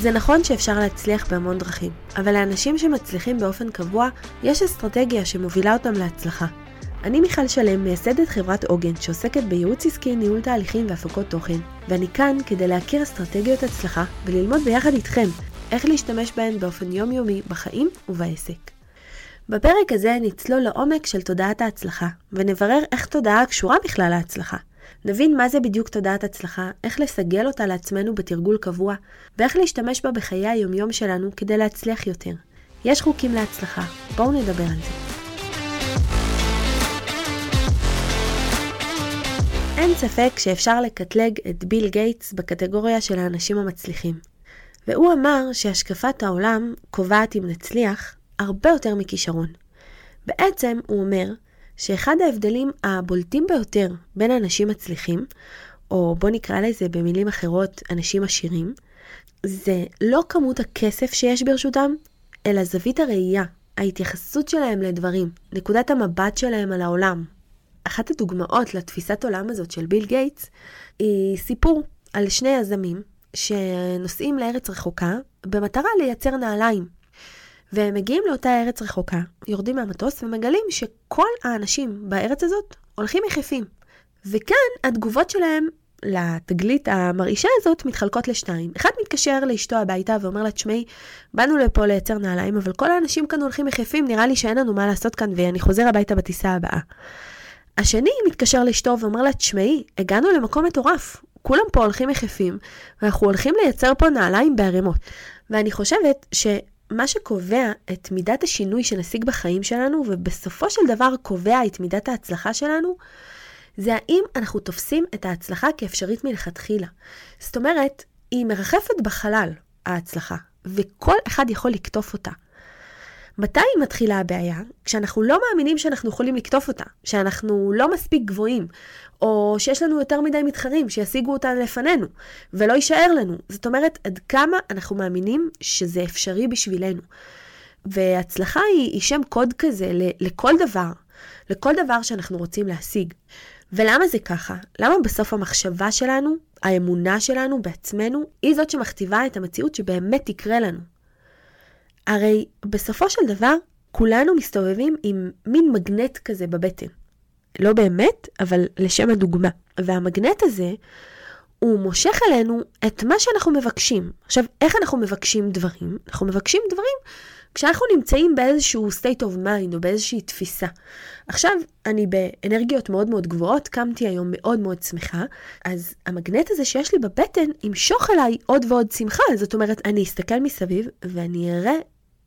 זה נכון שאפשר להצליח בהמון דרכים, אבל לאנשים שמצליחים באופן קבוע, יש אסטרטגיה שמובילה אותם להצלחה. אני מיכל שלם, מייסדת חברת עוגן, שעוסקת בייעוץ עסקי, ניהול תהליכים והפקות תוכן, ואני כאן כדי להכיר אסטרטגיות הצלחה וללמוד ביחד איתכם איך להשתמש בהן באופן יומיומי בחיים ובעסק. בפרק הזה נצלול לעומק של תודעת ההצלחה, ונברר איך תודעה קשורה בכלל להצלחה. נבין מה זה בדיוק תודעת הצלחה, איך לסגל אותה לעצמנו בתרגול קבוע, ואיך להשתמש בה בחיי היומיום שלנו כדי להצליח יותר. יש חוקים להצלחה, בואו נדבר על זה. אין ספק שאפשר לקטלג את ביל גייטס בקטגוריה של האנשים המצליחים. והוא אמר שהשקפת העולם קובעת אם נצליח הרבה יותר מכישרון. בעצם הוא אומר שאחד ההבדלים הבולטים ביותר בין אנשים מצליחים, או בוא נקרא לזה במילים אחרות אנשים עשירים, זה לא כמות הכסף שיש ברשותם, אלא זווית הראייה, ההתייחסות שלהם לדברים, נקודת המבט שלהם על העולם. אחת הדוגמאות לתפיסת עולם הזאת של ביל גייטס היא סיפור על שני יזמים שנוסעים לארץ רחוקה במטרה לייצר נעליים. והם מגיעים לאותה ארץ רחוקה, יורדים מהמטוס ומגלים שכל האנשים בארץ הזאת הולכים יחפים. וכאן התגובות שלהם לתגלית המרעישה הזאת מתחלקות לשתיים. אחד מתקשר לאשתו הביתה ואומר לה, תשמעי, באנו לפה לייצר נעליים, אבל כל האנשים כאן הולכים יחפים, נראה לי שאין לנו מה לעשות כאן ואני חוזר הביתה בטיסה הבאה. השני מתקשר לאשתו ואומר לה, תשמעי, הגענו למקום מטורף, כולם פה הולכים יחפים, ואנחנו הולכים לייצר פה נעליים בערימות. ואני חושבת שמה שקובע את מידת השינוי שנשיג בחיים שלנו, ובסופו של דבר קובע את מידת ההצלחה שלנו, זה האם אנחנו תופסים את ההצלחה כאפשרית מלכתחילה. זאת אומרת, היא מרחפת בחלל, ההצלחה, וכל אחד יכול לקטוף אותה. מתי מתחילה הבעיה? כשאנחנו לא מאמינים שאנחנו יכולים לקטוף אותה, שאנחנו לא מספיק גבוהים, או שיש לנו יותר מדי מתחרים שישיגו אותה לפנינו, ולא יישאר לנו. זאת אומרת, עד כמה אנחנו מאמינים שזה אפשרי בשבילנו. והצלחה היא, היא שם קוד כזה לכל דבר, לכל דבר שאנחנו רוצים להשיג. ולמה זה ככה? למה בסוף המחשבה שלנו, האמונה שלנו בעצמנו, היא זאת שמכתיבה את המציאות שבאמת תקרה לנו? הרי בסופו של דבר, כולנו מסתובבים עם מין מגנט כזה בבטן. לא באמת, אבל לשם הדוגמה. והמגנט הזה, הוא מושך אלינו את מה שאנחנו מבקשים. עכשיו, איך אנחנו מבקשים דברים? אנחנו מבקשים דברים כשאנחנו נמצאים באיזשהו state of mind או באיזושהי תפיסה. עכשיו, אני באנרגיות מאוד מאוד גבוהות, קמתי היום מאוד מאוד שמחה, אז המגנט הזה שיש לי בבטן ימשוך אליי עוד ועוד שמחה. זאת אומרת, אני אסתכל מסביב ואני אראה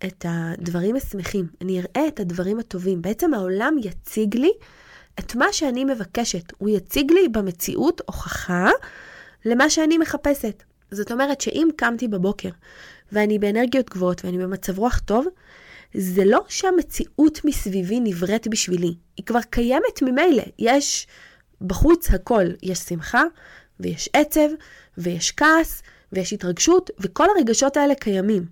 את הדברים השמחים, אני אראה את הדברים הטובים. בעצם העולם יציג לי את מה שאני מבקשת. הוא יציג לי במציאות הוכחה למה שאני מחפשת. זאת אומרת שאם קמתי בבוקר ואני באנרגיות גבוהות ואני במצב רוח טוב, זה לא שהמציאות מסביבי נבראת בשבילי, היא כבר קיימת ממילא. יש בחוץ הכל, יש שמחה ויש עצב ויש כעס ויש התרגשות, וכל הרגשות האלה קיימים.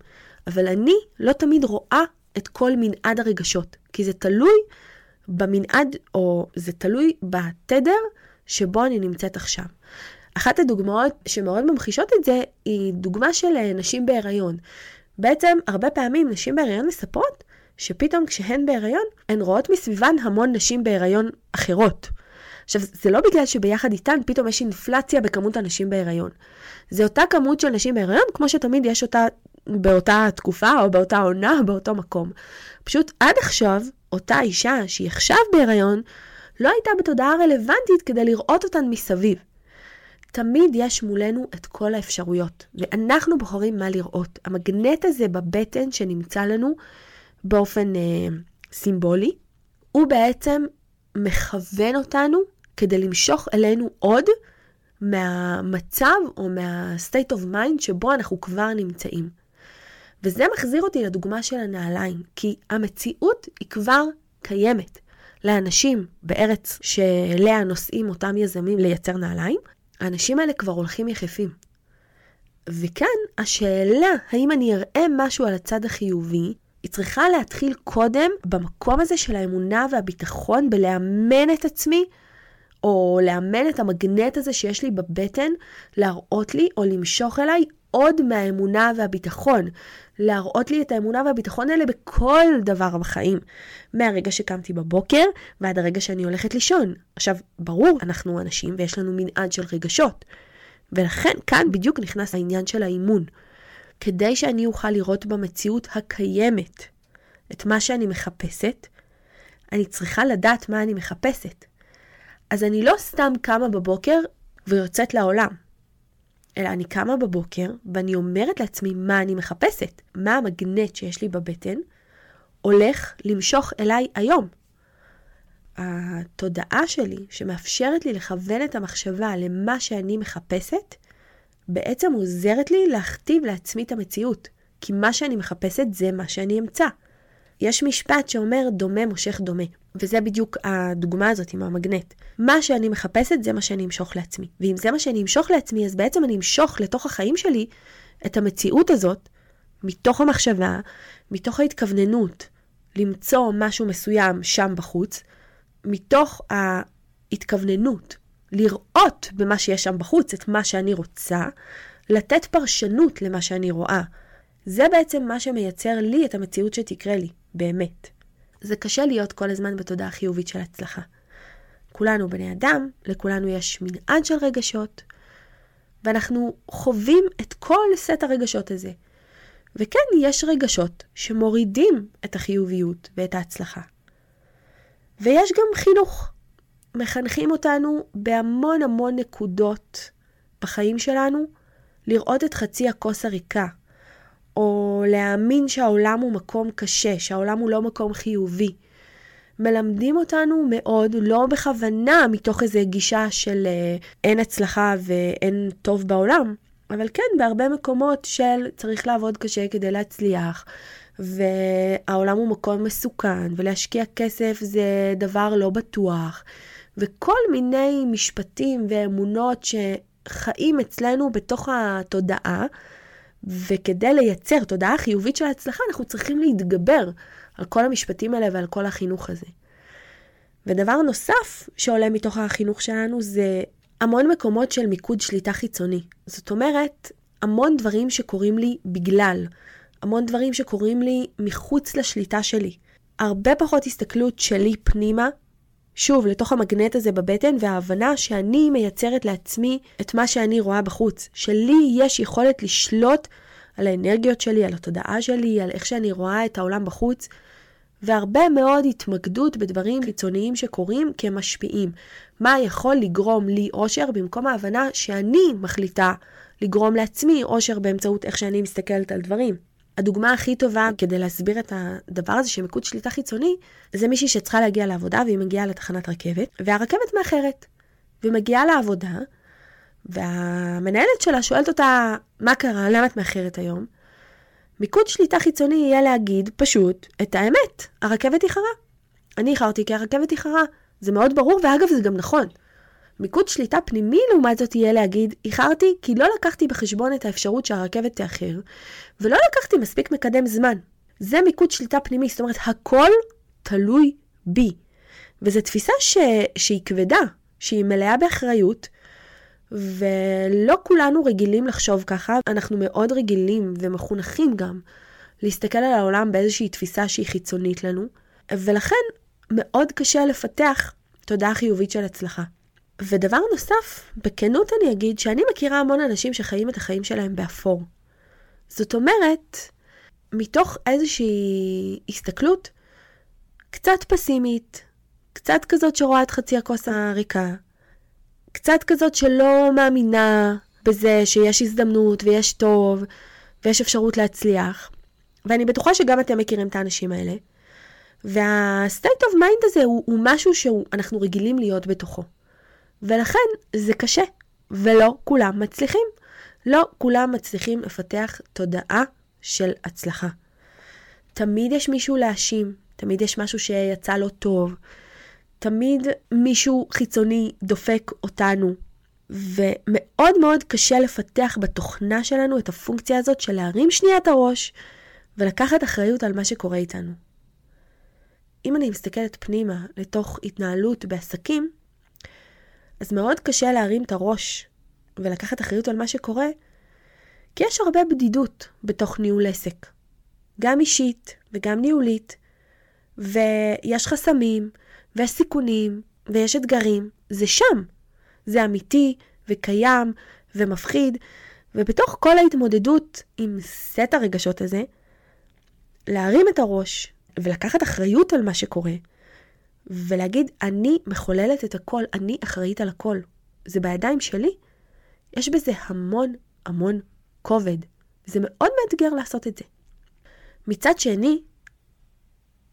אבל אני לא תמיד רואה את כל מנעד הרגשות, כי זה תלוי במנעד, או זה תלוי בתדר שבו אני נמצאת עכשיו. אחת הדוגמאות שמאוד ממחישות את זה, היא דוגמה של אה, נשים בהיריון. בעצם, הרבה פעמים נשים בהיריון מספרות שפתאום כשהן בהיריון, הן רואות מסביבן המון נשים בהיריון אחרות. עכשיו, זה לא בגלל שביחד איתן פתאום יש אינפלציה בכמות הנשים בהיריון. זה אותה כמות של נשים בהיריון, כמו שתמיד יש אותה באותה תקופה או באותה עונה, באותו מקום. פשוט עד עכשיו, אותה אישה שהיא עכשיו בהיריון, לא הייתה בתודעה רלוונטית כדי לראות אותן מסביב. תמיד יש מולנו את כל האפשרויות, ואנחנו בוחרים מה לראות. המגנט הזה בבטן שנמצא לנו באופן אה, סימבולי, הוא בעצם מכוון אותנו כדי למשוך אלינו עוד מהמצב או מה-state of mind שבו אנחנו כבר נמצאים. וזה מחזיר אותי לדוגמה של הנעליים, כי המציאות היא כבר קיימת. לאנשים בארץ שאליה נוסעים אותם יזמים לייצר נעליים, האנשים האלה כבר הולכים יחפים. וכאן השאלה, האם אני אראה משהו על הצד החיובי, היא צריכה להתחיל קודם במקום הזה של האמונה והביטחון, בלאמן את עצמי, או לאמן את המגנט הזה שיש לי בבטן, להראות לי או למשוך אליי עוד מהאמונה והביטחון, להראות לי את האמונה והביטחון האלה בכל דבר בחיים. מהרגע שקמתי בבוקר ועד הרגע שאני הולכת לישון. עכשיו, ברור, אנחנו אנשים ויש לנו מנעד של רגשות. ולכן כאן בדיוק נכנס העניין של האימון. כדי שאני אוכל לראות במציאות הקיימת את מה שאני מחפשת, אני צריכה לדעת מה אני מחפשת. אז אני לא סתם קמה בבוקר ויוצאת לעולם, אלא אני קמה בבוקר ואני אומרת לעצמי מה אני מחפשת, מה המגנט שיש לי בבטן, הולך למשוך אליי היום. התודעה שלי, שמאפשרת לי לכוון את המחשבה למה שאני מחפשת, בעצם עוזרת לי להכתיב לעצמי את המציאות, כי מה שאני מחפשת זה מה שאני אמצא. יש משפט שאומר דומה מושך דומה, וזה בדיוק הדוגמה הזאת עם המגנט. מה שאני מחפשת זה מה שאני אמשוך לעצמי. ואם זה מה שאני אמשוך לעצמי, אז בעצם אני אמשוך לתוך החיים שלי את המציאות הזאת, מתוך המחשבה, מתוך ההתכווננות למצוא משהו מסוים שם בחוץ, מתוך ההתכווננות לראות במה שיש שם בחוץ את מה שאני רוצה, לתת פרשנות למה שאני רואה. זה בעצם מה שמייצר לי את המציאות שתקרה לי, באמת. זה קשה להיות כל הזמן בתודעה חיובית של הצלחה. כולנו בני אדם, לכולנו יש מנעד של רגשות, ואנחנו חווים את כל סט הרגשות הזה. וכן, יש רגשות שמורידים את החיוביות ואת ההצלחה. ויש גם חינוך. מחנכים אותנו בהמון המון נקודות בחיים שלנו לראות את חצי הכוס הריקה, או להאמין שהעולם הוא מקום קשה, שהעולם הוא לא מקום חיובי. מלמדים אותנו מאוד, לא בכוונה מתוך איזו גישה של אה, אין הצלחה ואין טוב בעולם, אבל כן, בהרבה מקומות של צריך לעבוד קשה כדי להצליח, והעולם הוא מקום מסוכן, ולהשקיע כסף זה דבר לא בטוח, וכל מיני משפטים ואמונות שחיים אצלנו בתוך התודעה, וכדי לייצר תודעה חיובית של הצלחה, אנחנו צריכים להתגבר על כל המשפטים האלה ועל כל החינוך הזה. ודבר נוסף שעולה מתוך החינוך שלנו זה המון מקומות של מיקוד שליטה חיצוני. זאת אומרת, המון דברים שקורים לי בגלל, המון דברים שקורים לי מחוץ לשליטה שלי. הרבה פחות הסתכלות שלי פנימה, שוב, לתוך המגנט הזה בבטן, וההבנה שאני מייצרת לעצמי את מה שאני רואה בחוץ. שלי יש יכולת לשלוט על האנרגיות שלי, על התודעה שלי, על איך שאני רואה את העולם בחוץ, והרבה מאוד התמקדות בדברים חיצוניים שקורים כמשפיעים. מה יכול לגרום לי אושר במקום ההבנה שאני מחליטה לגרום לעצמי אושר באמצעות איך שאני מסתכלת על דברים. הדוגמה הכי טובה כדי להסביר את הדבר הזה של מיקוד שליטה חיצוני, זה מישהי שצריכה להגיע לעבודה והיא מגיעה לתחנת רכבת, והרכבת מאחרת. והיא מגיעה לעבודה, והמנהלת שלה שואלת אותה, מה קרה? למה את מאחרת היום? מיקוד שליטה חיצוני יהיה להגיד פשוט את האמת, הרכבת איחרה. אני איחרתי כי הרכבת איחרה. זה מאוד ברור, ואגב, זה גם נכון. מיקוד שליטה פנימי לעומת זאת יהיה להגיד, איחרתי כי לא לקחתי בחשבון את האפשרות שהרכבת תאחר, ולא לקחתי מספיק מקדם זמן. זה מיקוד שליטה פנימי, זאת אומרת, הכל תלוי בי. וזו תפיסה ש... שהיא כבדה, שהיא מלאה באחריות, ולא כולנו רגילים לחשוב ככה, אנחנו מאוד רגילים ומחונכים גם להסתכל על העולם באיזושהי תפיסה שהיא חיצונית לנו, ולכן מאוד קשה לפתח תודעה חיובית של הצלחה. ודבר נוסף, בכנות אני אגיד שאני מכירה המון אנשים שחיים את החיים שלהם באפור. זאת אומרת, מתוך איזושהי הסתכלות קצת פסימית, קצת כזאת שרואה את חצי הכוס הריקה, קצת כזאת שלא מאמינה בזה שיש הזדמנות ויש טוב ויש אפשרות להצליח. ואני בטוחה שגם אתם מכירים את האנשים האלה. וה-state of mind הזה הוא, הוא משהו שאנחנו רגילים להיות בתוכו. ולכן זה קשה, ולא כולם מצליחים. לא כולם מצליחים לפתח תודעה של הצלחה. תמיד יש מישהו להאשים, תמיד יש משהו שיצא לא טוב, תמיד מישהו חיצוני דופק אותנו. ומאוד מאוד קשה לפתח בתוכנה שלנו את הפונקציה הזאת של להרים שנייה את הראש ולקחת אחריות על מה שקורה איתנו. אם אני מסתכלת פנימה לתוך התנהלות בעסקים, אז מאוד קשה להרים את הראש ולקחת אחריות על מה שקורה, כי יש הרבה בדידות בתוך ניהול עסק, גם אישית וגם ניהולית, ויש חסמים, ויש סיכונים, ויש אתגרים, זה שם. זה אמיתי וקיים ומפחיד, ובתוך כל ההתמודדות עם סט הרגשות הזה, להרים את הראש ולקחת אחריות על מה שקורה, ולהגיד, אני מחוללת את הכל, אני אחראית על הכל. זה בידיים שלי. יש בזה המון המון כובד. זה מאוד מאתגר לעשות את זה. מצד שני,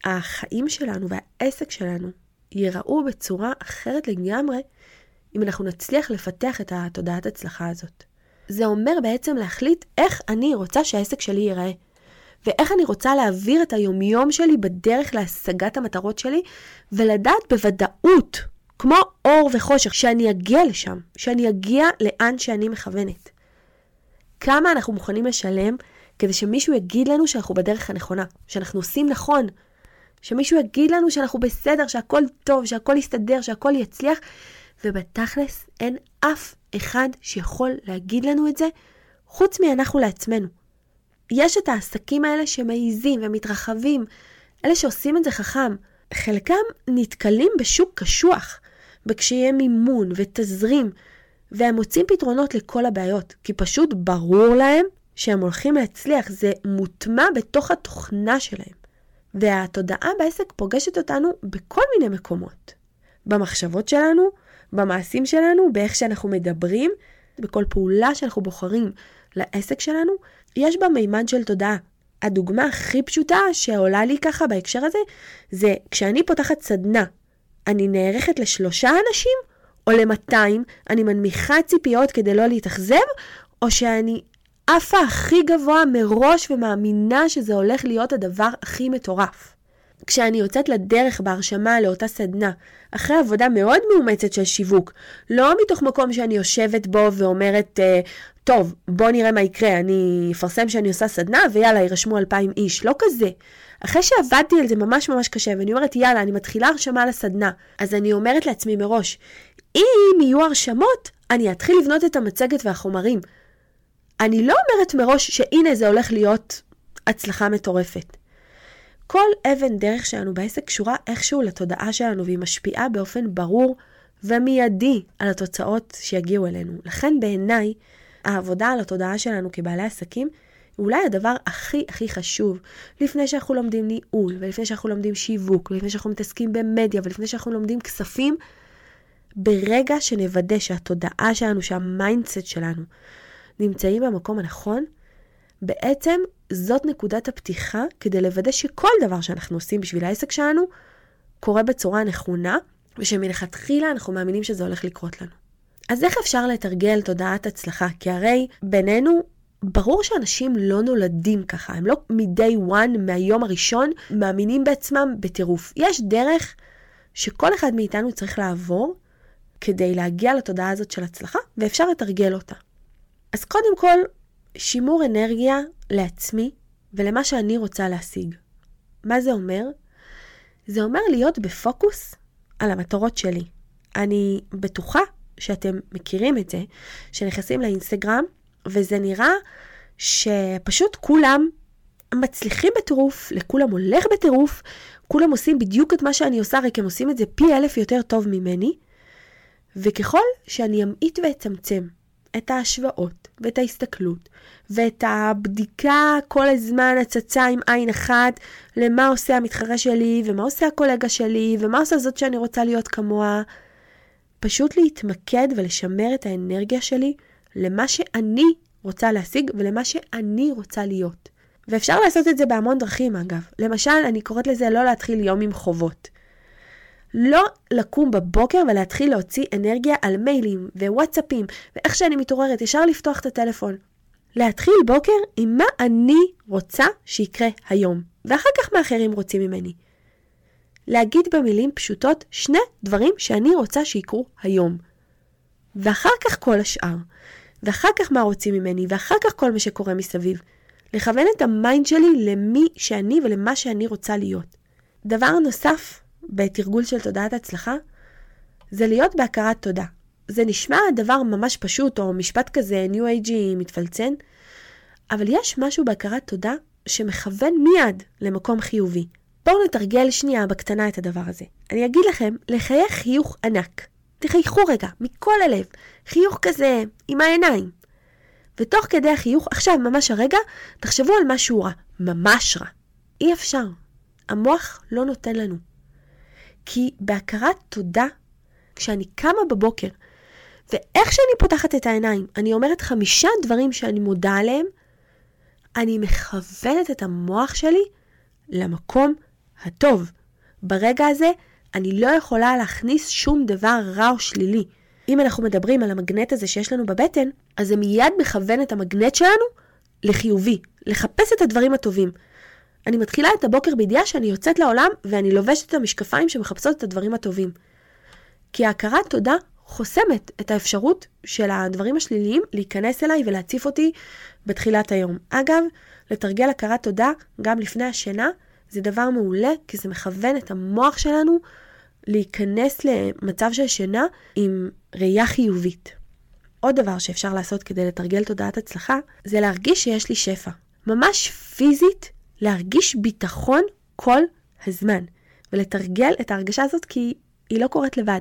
החיים שלנו והעסק שלנו ייראו בצורה אחרת לגמרי אם אנחנו נצליח לפתח את התודעת הצלחה הזאת. זה אומר בעצם להחליט איך אני רוצה שהעסק שלי ייראה. ואיך אני רוצה להעביר את היומיום שלי בדרך להשגת המטרות שלי, ולדעת בוודאות, כמו אור וחושך, שאני אגיע לשם, שאני אגיע לאן שאני מכוונת. כמה אנחנו מוכנים לשלם כדי שמישהו יגיד לנו שאנחנו בדרך הנכונה, שאנחנו עושים נכון, שמישהו יגיד לנו שאנחנו בסדר, שהכל טוב, שהכל יסתדר, שהכל יצליח, ובתכלס אין אף אחד שיכול להגיד לנו את זה, חוץ מאנחנו לעצמנו. יש את העסקים האלה שמעיזים ומתרחבים, אלה שעושים את זה חכם. חלקם נתקלים בשוק קשוח, בקשיי מימון ותזרים, והם מוצאים פתרונות לכל הבעיות, כי פשוט ברור להם שהם הולכים להצליח, זה מוטמע בתוך התוכנה שלהם. והתודעה בעסק פוגשת אותנו בכל מיני מקומות. במחשבות שלנו, במעשים שלנו, באיך שאנחנו מדברים, בכל פעולה שאנחנו בוחרים לעסק שלנו, יש בה מימד של תודעה. הדוגמה הכי פשוטה שעולה לי ככה בהקשר הזה, זה כשאני פותחת סדנה, אני נערכת לשלושה אנשים, או ל-200, אני מנמיכה ציפיות כדי לא להתאכזב, או שאני עפה הכי גבוה מראש ומאמינה שזה הולך להיות הדבר הכי מטורף. כשאני יוצאת לדרך בהרשמה לאותה סדנה, אחרי עבודה מאוד מאומצת של שיווק, לא מתוך מקום שאני יושבת בו ואומרת, אה, טוב, בוא נראה מה יקרה, אני אפרסם שאני עושה סדנה ויאללה, יירשמו אלפיים איש, לא כזה. אחרי שעבדתי על זה ממש ממש קשה, ואני אומרת, יאללה, אני מתחילה הרשמה לסדנה, אז אני אומרת לעצמי מראש, אם יהיו הרשמות, אני אתחיל לבנות את המצגת והחומרים. אני לא אומרת מראש שהנה זה הולך להיות הצלחה מטורפת. כל אבן דרך שלנו בעסק קשורה איכשהו לתודעה שלנו, והיא משפיעה באופן ברור ומיידי על התוצאות שיגיעו אלינו. לכן בעיניי, העבודה על התודעה שלנו כבעלי עסקים, אולי הדבר הכי הכי חשוב, לפני שאנחנו לומדים ניהול, ולפני שאנחנו לומדים שיווק, ולפני שאנחנו מתעסקים במדיה, ולפני שאנחנו לומדים כספים, ברגע שנוודא שהתודעה שלנו, שה mindset שלנו, נמצאים במקום הנכון, בעצם זאת נקודת הפתיחה כדי לוודא שכל דבר שאנחנו עושים בשביל העסק שלנו קורה בצורה נכונה, ושמלכתחילה אנחנו מאמינים שזה הולך לקרות לנו. אז איך אפשר לתרגל תודעת הצלחה? כי הרי בינינו, ברור שאנשים לא נולדים ככה, הם לא מ-day one, מהיום הראשון, מאמינים בעצמם בטירוף. יש דרך שכל אחד מאיתנו צריך לעבור כדי להגיע לתודעה הזאת של הצלחה, ואפשר לתרגל אותה. אז קודם כל, שימור אנרגיה לעצמי ולמה שאני רוצה להשיג. מה זה אומר? זה אומר להיות בפוקוס על המטרות שלי. אני בטוחה שאתם מכירים את זה, שנכנסים לאינסטגרם, וזה נראה שפשוט כולם מצליחים בטירוף, לכולם הולך בטירוף, כולם עושים בדיוק את מה שאני עושה, רק הם עושים את זה פי אלף יותר טוב ממני, וככל שאני אמעיט ואצמצם את ההשוואות ואת ההסתכלות ואת הבדיקה כל הזמן הצצה עם עין אחת למה עושה המתחרה שלי ומה עושה הקולגה שלי ומה עושה זאת שאני רוצה להיות כמוה. פשוט להתמקד ולשמר את האנרגיה שלי למה שאני רוצה להשיג ולמה שאני רוצה להיות. ואפשר לעשות את זה בהמון דרכים אגב. למשל, אני קוראת לזה לא להתחיל יום עם חובות. לא לקום בבוקר ולהתחיל להוציא אנרגיה על מיילים ווואטסאפים, ואיך שאני מתעוררת, ישר לפתוח את הטלפון. להתחיל בוקר עם מה אני רוצה שיקרה היום, ואחר כך מה אחרים רוצים ממני. להגיד במילים פשוטות שני דברים שאני רוצה שיקרו היום. ואחר כך כל השאר. ואחר כך מה רוצים ממני, ואחר כך כל מה שקורה מסביב. לכוון את ה mind שלי למי שאני ולמה שאני רוצה להיות. דבר נוסף בתרגול של תודעת הצלחה, זה להיות בהכרת תודה. זה נשמע דבר ממש פשוט, או משפט כזה ניו אייג'י מתפלצן, אבל יש משהו בהכרת תודה שמכוון מיד למקום חיובי. בואו נתרגל שנייה בקטנה את הדבר הזה. אני אגיד לכם לחייך חיוך ענק. תחייכו רגע, מכל הלב. חיוך כזה, עם העיניים. ותוך כדי החיוך, עכשיו, ממש הרגע, תחשבו על משהו רע. ממש רע. אי אפשר. המוח לא נותן לנו. כי בהכרת תודה, כשאני קמה בבוקר, ואיך שאני פותחת את העיניים, אני אומרת חמישה דברים שאני מודה עליהם, אני מכוונת את המוח שלי למקום הטוב. ברגע הזה אני לא יכולה להכניס שום דבר רע או שלילי. אם אנחנו מדברים על המגנט הזה שיש לנו בבטן, אז זה מיד מכוון את המגנט שלנו לחיובי, לחפש את הדברים הטובים. אני מתחילה את הבוקר בידיעה שאני יוצאת לעולם ואני לובשת את המשקפיים שמחפשות את הדברים הטובים. כי ההכרת תודה חוסמת את האפשרות של הדברים השליליים להיכנס אליי ולהציף אותי בתחילת היום. אגב, לתרגל הכרת תודה גם לפני השינה זה דבר מעולה, כי זה מכוון את המוח שלנו להיכנס למצב של שינה עם ראייה חיובית. עוד דבר שאפשר לעשות כדי לתרגל תודעת הצלחה, זה להרגיש שיש לי שפע. ממש פיזית, להרגיש ביטחון כל הזמן. ולתרגל את ההרגשה הזאת כי היא לא קורית לבד.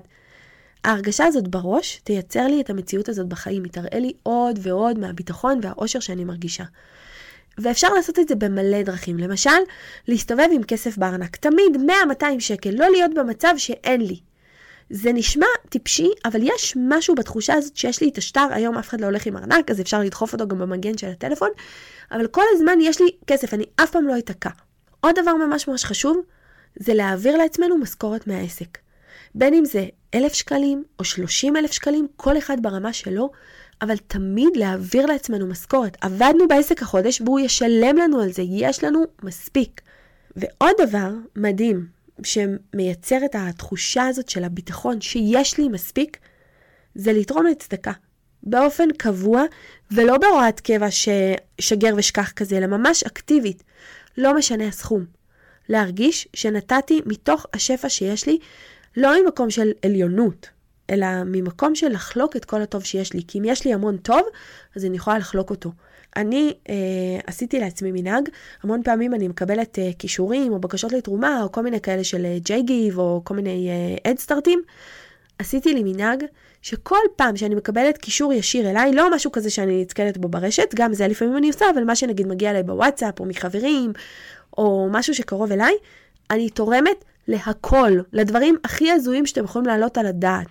ההרגשה הזאת בראש תייצר לי את המציאות הזאת בחיים, היא תראה לי עוד ועוד מהביטחון והאושר שאני מרגישה. ואפשר לעשות את זה במלא דרכים. למשל, להסתובב עם כסף בארנק. תמיד 100-200 שקל, לא להיות במצב שאין לי. זה נשמע טיפשי, אבל יש משהו בתחושה הזאת שיש לי את השטר, היום אף אחד לא הולך עם ארנק, אז אפשר לדחוף אותו גם במגן של הטלפון, אבל כל הזמן יש לי כסף, אני אף פעם לא אתקע. עוד דבר ממש ממש חשוב, זה להעביר לעצמנו משכורת מהעסק. בין אם זה אלף שקלים או שלושים אלף שקלים, כל אחד ברמה שלו, אבל תמיד להעביר לעצמנו משכורת. עבדנו בעסק החודש והוא ישלם לנו על זה, יש לנו מספיק. ועוד דבר מדהים שמייצר את התחושה הזאת של הביטחון שיש לי מספיק, זה לתרום לצדקה. באופן קבוע, ולא בהוראת קבע ששגר ושכח כזה, אלא ממש אקטיבית. לא משנה הסכום. להרגיש שנתתי מתוך השפע שיש לי, לא ממקום של עליונות, אלא ממקום של לחלוק את כל הטוב שיש לי. כי אם יש לי המון טוב, אז אני יכולה לחלוק אותו. אני אה, עשיתי לעצמי מנהג, המון פעמים אני מקבלת אה, כישורים או בקשות לתרומה, או כל מיני כאלה של אה, ג'ייגיב, או כל מיני אדסטארטים. אה, עשיתי לי מנהג שכל פעם שאני מקבלת קישור ישיר אליי, לא משהו כזה שאני נתקלת בו ברשת, גם זה לפעמים אני עושה, אבל מה שנגיד מגיע אליי בוואטסאפ, או מחברים, או משהו שקרוב אליי, אני תורמת להכל, לדברים הכי הזויים שאתם יכולים להעלות על הדעת.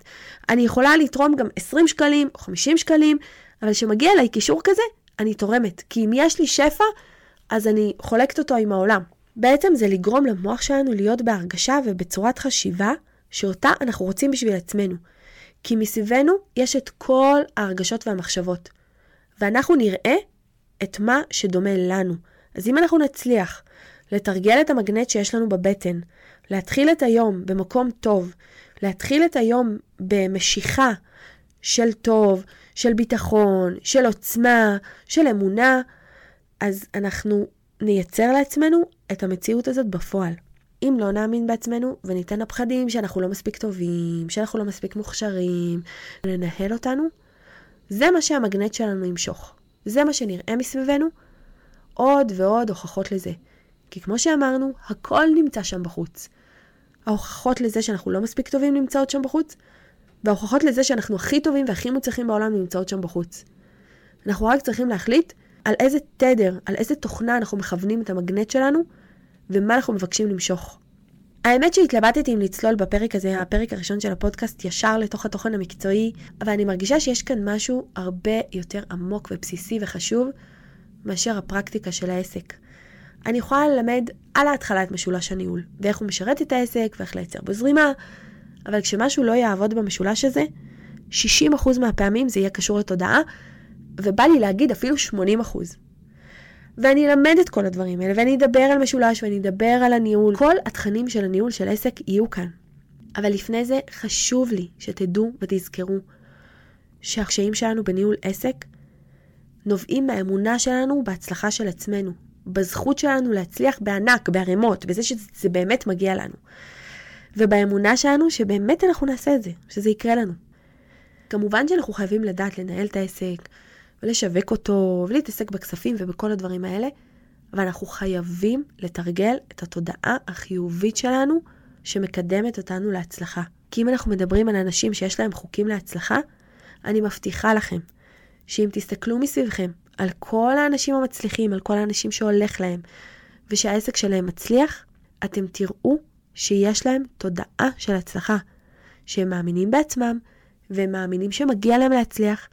אני יכולה לתרום גם 20 שקלים או 50 שקלים, אבל כשמגיע אליי קישור כזה, אני תורמת. כי אם יש לי שפע, אז אני חולקת אותו עם העולם. בעצם זה לגרום למוח שלנו להיות בהרגשה ובצורת חשיבה שאותה אנחנו רוצים בשביל עצמנו. כי מסביבנו יש את כל ההרגשות והמחשבות. ואנחנו נראה את מה שדומה לנו. אז אם אנחנו נצליח לתרגל את המגנט שיש לנו בבטן, להתחיל את היום במקום טוב, להתחיל את היום במשיכה של טוב, של ביטחון, של עוצמה, של אמונה, אז אנחנו נייצר לעצמנו את המציאות הזאת בפועל. אם לא נאמין בעצמנו וניתן לפחדים שאנחנו לא מספיק טובים, שאנחנו לא מספיק מוכשרים, לנהל אותנו, זה מה שהמגנט שלנו ימשוך. זה מה שנראה מסביבנו, עוד ועוד הוכחות לזה. כי כמו שאמרנו, הכל נמצא שם בחוץ. ההוכחות לזה שאנחנו לא מספיק טובים נמצאות שם בחוץ, וההוכחות לזה שאנחנו הכי טובים והכי מוצלחים בעולם נמצאות שם בחוץ. אנחנו רק צריכים להחליט על איזה תדר, על איזה תוכנה אנחנו מכוונים את המגנט שלנו, ומה אנחנו מבקשים למשוך. האמת שהתלבטתי אם לצלול בפרק הזה, הפרק הראשון של הפודקאסט, ישר לתוך התוכן המקצועי, אבל אני מרגישה שיש כאן משהו הרבה יותר עמוק ובסיסי וחשוב מאשר הפרקטיקה של העסק. אני יכולה ללמד על ההתחלה את משולש הניהול, ואיך הוא משרת את העסק, ואיך לייצר בו זרימה, אבל כשמשהו לא יעבוד במשולש הזה, 60% מהפעמים זה יהיה קשור לתודעה, ובא לי להגיד אפילו 80%. ואני אלמד את כל הדברים האלה, ואני אדבר על משולש, ואני אדבר על הניהול. כל התכנים של הניהול של עסק יהיו כאן. אבל לפני זה חשוב לי שתדעו ותזכרו שהקשיים שלנו בניהול עסק נובעים מהאמונה שלנו בהצלחה של עצמנו, בזכות שלנו להצליח בענק, בערימות, בזה שזה באמת מגיע לנו. ובאמונה שלנו שבאמת אנחנו נעשה את זה, שזה יקרה לנו. כמובן שאנחנו חייבים לדעת לנהל את העסק, ולשווק אותו, ולהתעסק בכספים ובכל הדברים האלה, אבל אנחנו חייבים לתרגל את התודעה החיובית שלנו שמקדמת אותנו להצלחה. כי אם אנחנו מדברים על אנשים שיש להם חוקים להצלחה, אני מבטיחה לכם שאם תסתכלו מסביבכם על כל האנשים המצליחים, על כל האנשים שהולך להם, ושהעסק שלהם מצליח, אתם תראו שיש להם תודעה של הצלחה, שהם מאמינים בעצמם, והם מאמינים שמגיע להם להצליח,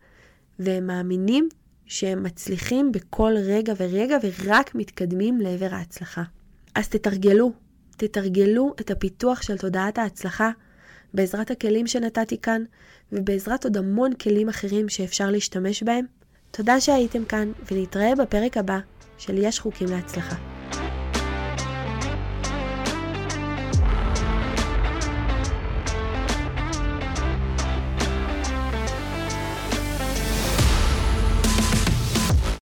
והם מאמינים שהם מצליחים בכל רגע ורגע ורק מתקדמים לעבר ההצלחה. אז תתרגלו, תתרגלו את הפיתוח של תודעת ההצלחה בעזרת הכלים שנתתי כאן, ובעזרת עוד המון כלים אחרים שאפשר להשתמש בהם. תודה שהייתם כאן, ולהתראה בפרק הבא של יש חוקים להצלחה.